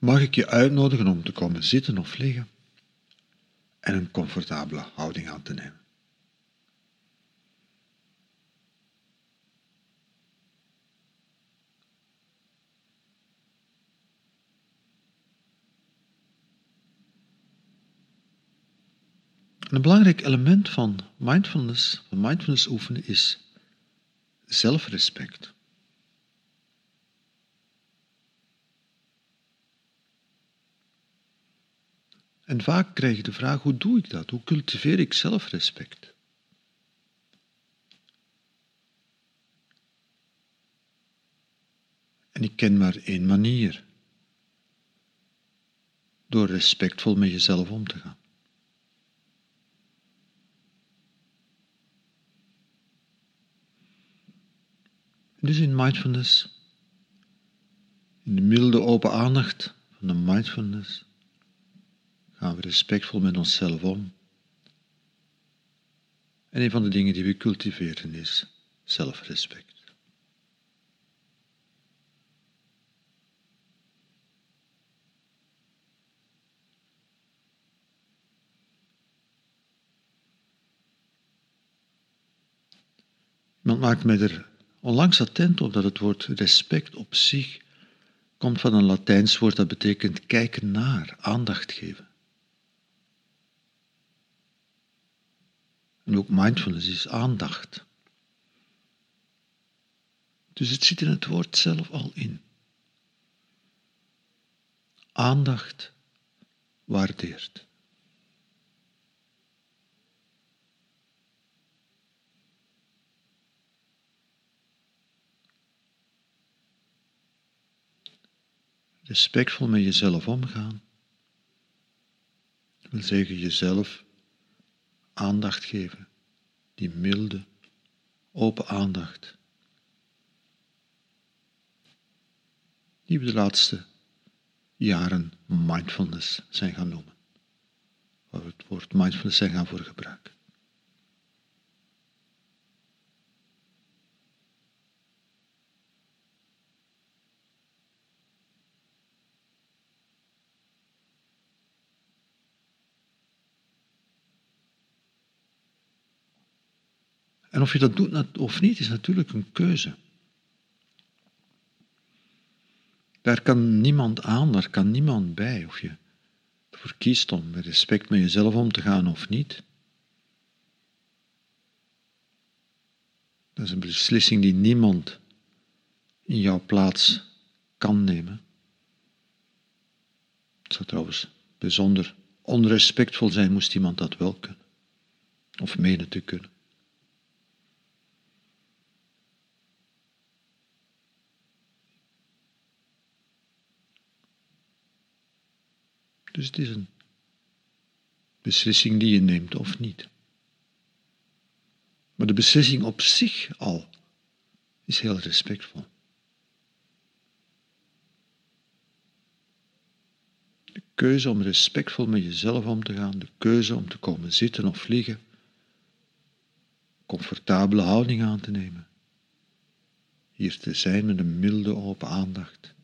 mag ik je uitnodigen om te komen zitten of liggen en een comfortabele houding aan te nemen. een belangrijk element van mindfulness, van mindfulness oefenen, is zelfrespect. En vaak krijg je de vraag, hoe doe ik dat? Hoe cultiveer ik zelfrespect? En ik ken maar één manier. Door respectvol met jezelf om te gaan. Dus in mindfulness, in de milde open aandacht van de mindfulness, gaan we respectvol met onszelf om. En een van de dingen die we cultiveren is zelfrespect. Iemand maakt mij er onlangs attent op dat het woord respect op zich komt van een Latijns woord dat betekent kijken naar, aandacht geven. En ook mindfulness is aandacht. Dus het zit in het woord zelf al in. Aandacht waardeert. respectvol met jezelf omgaan. Dat wil zeggen jezelf aandacht geven, die milde, open aandacht, die we de laatste jaren mindfulness zijn gaan noemen, waar we het woord mindfulness zijn gaan voor gebruiken. En of je dat doet of niet, is natuurlijk een keuze. Daar kan niemand aan, daar kan niemand bij. Of je ervoor kiest om met respect met jezelf om te gaan of niet. Dat is een beslissing die niemand in jouw plaats kan nemen. Het zou trouwens bijzonder onrespectvol zijn, moest iemand dat wel kunnen. Of menen te kunnen. Dus het is een beslissing die je neemt of niet. Maar de beslissing op zich al is heel respectvol. De keuze om respectvol met jezelf om te gaan, de keuze om te komen zitten of vliegen, comfortabele houding aan te nemen, hier te zijn met een milde open aandacht.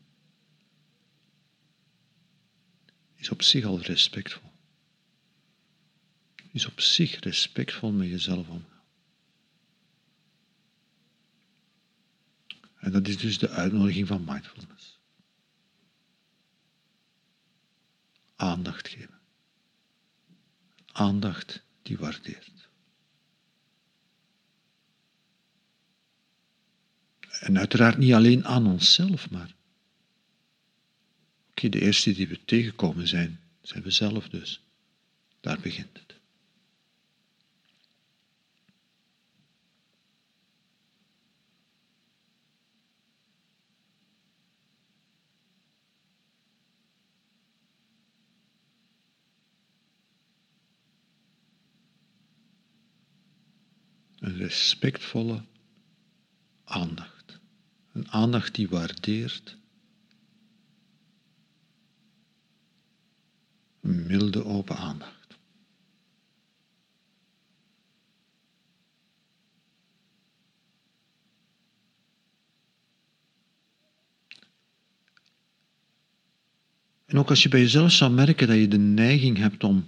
Is op zich al respectvol. Is op zich respectvol met jezelf omgaan. En dat is dus de uitnodiging van mindfulness. Aandacht geven. Aandacht die waardeert. En uiteraard niet alleen aan onszelf, maar Oké, de eerste die we tegenkomen zijn, zijn we zelf dus. Daar begint het. Een respectvolle aandacht. Een aandacht die waardeert milde open aandacht. En ook als je bij jezelf zou merken dat je de neiging hebt om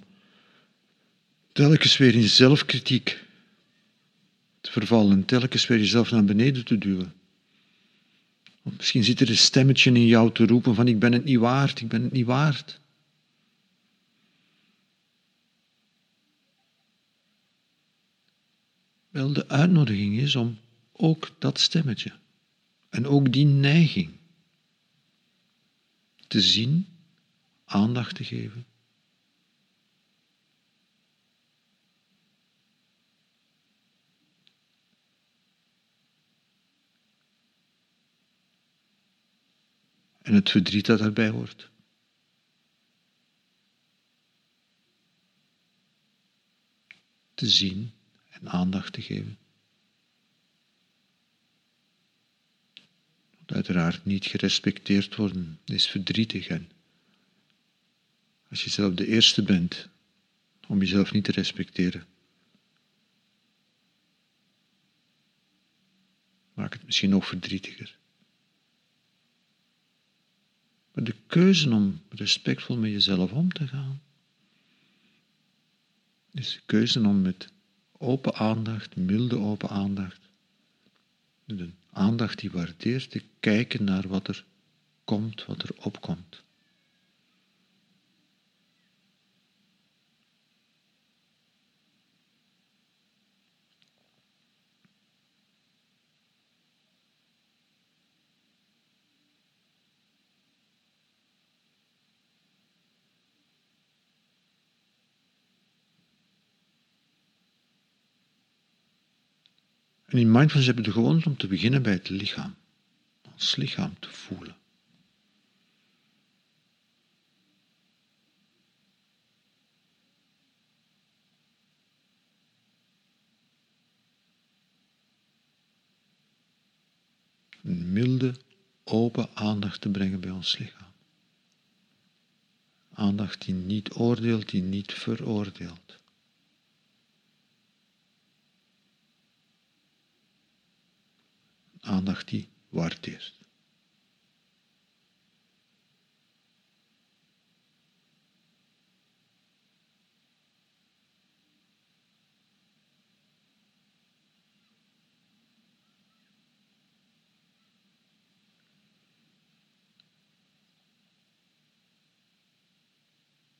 telkens weer in zelfkritiek te vervallen en telkens weer jezelf naar beneden te duwen. Misschien zit er een stemmetje in jou te roepen van ik ben het niet waard, ik ben het niet waard. Wel, de uitnodiging is om ook dat stemmetje en ook die neiging te zien, aandacht te geven. En het verdriet dat daarbij hoort. Te zien aandacht te geven. Uiteraard niet gerespecteerd worden is verdrietig en als je zelf de eerste bent om jezelf niet te respecteren, maakt het misschien nog verdrietiger. Maar de keuze om respectvol met jezelf om te gaan, is de keuze om met open aandacht, milde open aandacht, een aandacht die waardeert, te kijken naar wat er komt, wat er opkomt. En in mindfulness hebben we de gewoonte om te beginnen bij het lichaam. Ons lichaam te voelen. Een milde, open aandacht te brengen bij ons lichaam. Aandacht die niet oordeelt, die niet veroordeelt. Aandacht die waardeert.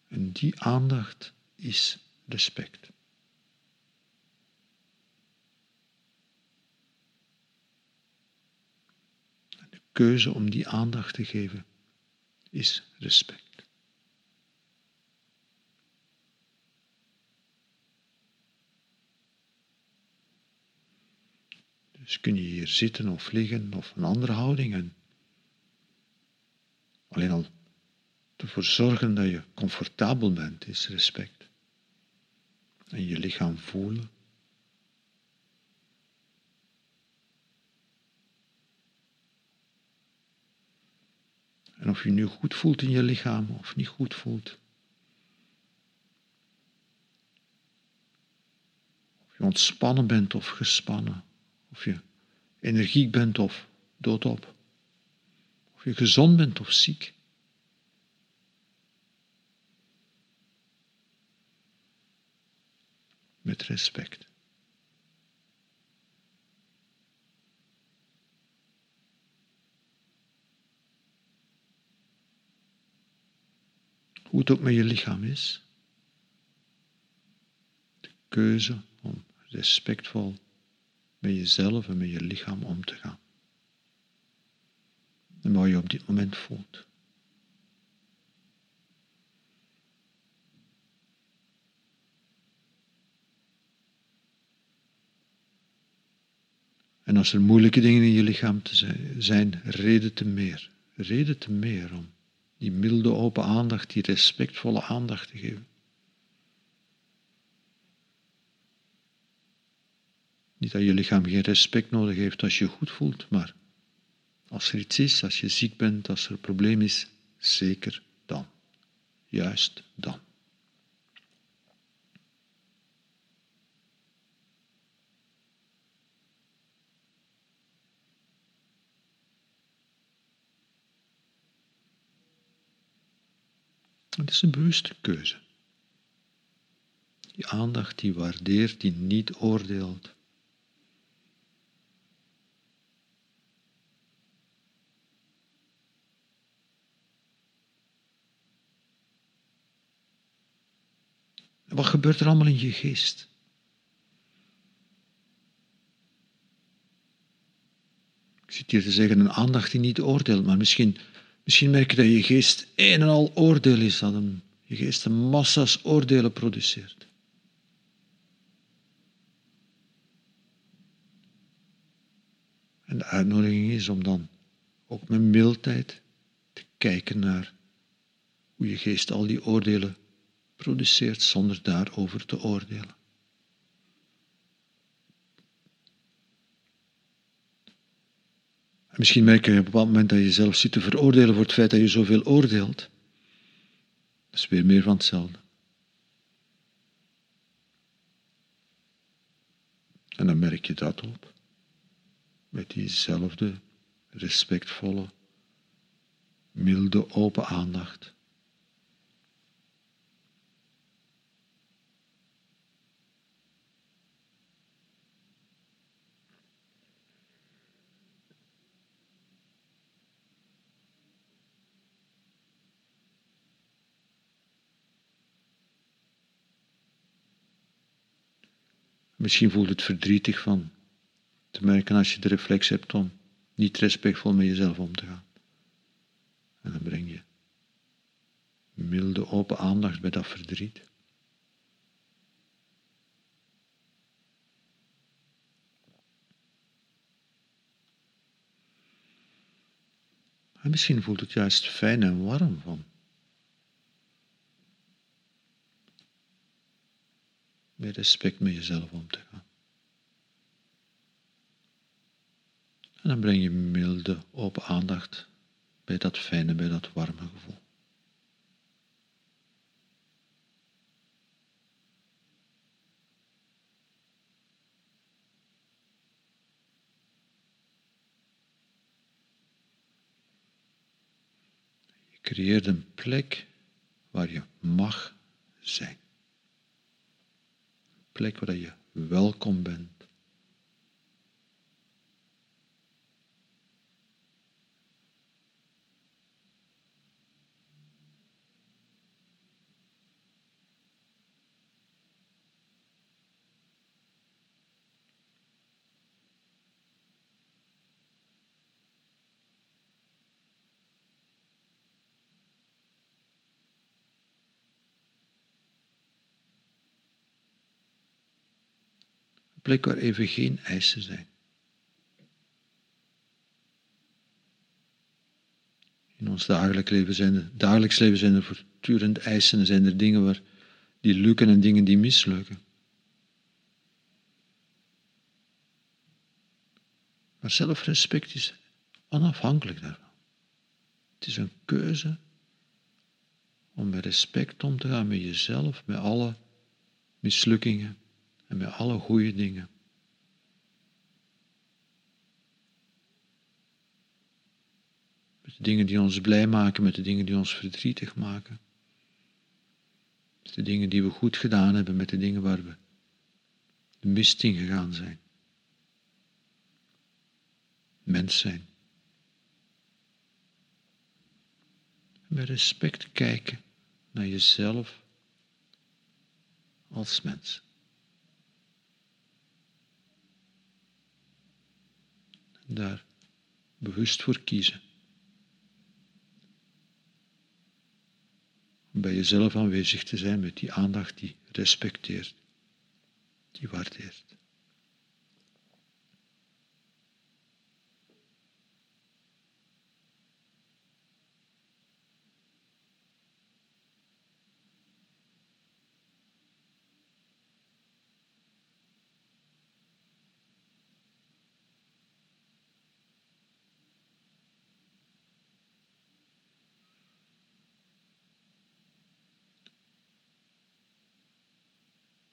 En die aandacht is respect. Keuze om die aandacht te geven is respect. Dus kun je hier zitten of liggen of een andere houding en alleen al ervoor zorgen dat je comfortabel bent is respect. En je lichaam voelen. En of je nu goed voelt in je lichaam of niet goed voelt. Of je ontspannen bent of gespannen. Of je energiek bent of doodop. Of je gezond bent of ziek. Met respect. Hoe het ook met je lichaam is. De keuze om respectvol met jezelf en met je lichaam om te gaan. En wat je op dit moment voelt. En als er moeilijke dingen in je lichaam te zijn, zijn reden te meer. Reden te meer om die milde open aandacht, die respectvolle aandacht te geven. Niet dat je lichaam geen respect nodig heeft als je je goed voelt, maar als er iets is, als je ziek bent, als er een probleem is, zeker dan. Juist dan. Het is een bewuste keuze. Die aandacht die waardeert, die niet oordeelt. Wat gebeurt er allemaal in je geest? Ik zit hier te zeggen een aandacht die niet oordeelt, maar misschien, misschien merk je dat je geest een en al oordeel is, dat je geest een massa's oordelen produceert. En de uitnodiging is om dan ook met mildheid te kijken naar hoe je geest al die oordelen produceert zonder daarover te oordelen. Misschien merk je op een bepaald moment dat je zelf zit te veroordelen voor het feit dat je zoveel oordeelt. Dat is weer meer van hetzelfde. En dan merk je dat op. Met diezelfde respectvolle, milde, open aandacht. Misschien voelt het verdrietig van te merken als je de reflex hebt om niet respectvol met jezelf om te gaan. En dan breng je milde open aandacht bij dat verdriet. En misschien voelt het juist fijn en warm van met respect met jezelf om te gaan. En dan breng je milde, open aandacht bij dat fijne, bij dat warme gevoel. Je creëert een plek waar je mag zijn plek waar je welkom bent. Plek waar even geen eisen zijn. In ons dagelijks leven zijn er, dagelijks leven zijn er voortdurend eisen en zijn er dingen waar, die lukken en dingen die mislukken. Maar zelfrespect is onafhankelijk daarvan. Het is een keuze om met respect om te gaan met jezelf, met alle mislukkingen en met alle goede dingen. Met de dingen die ons blij maken, met de dingen die ons verdrietig maken. Met de dingen die we goed gedaan hebben, met de dingen waar we de mist in gegaan zijn. Mens zijn. Met respect kijken naar jezelf als mens. Daar bewust voor kiezen. Om bij jezelf aanwezig te zijn met die aandacht die respecteert, die waardeert.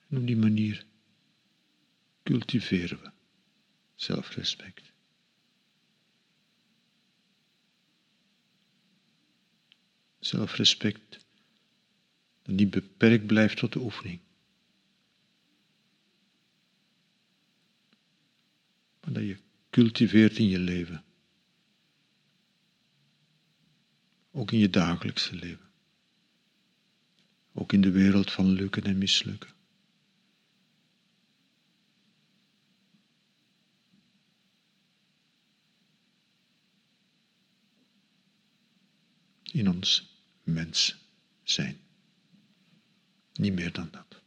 En op die manier cultiveren we zelfrespect. Zelfrespect Dat niet beperkt blijft tot de oefening. Maar dat je cultiveert in je leven. Ook in je dagelijkse leven. Ook in de wereld van lukken en mislukken. In ons mens zijn. Niet meer dan dat.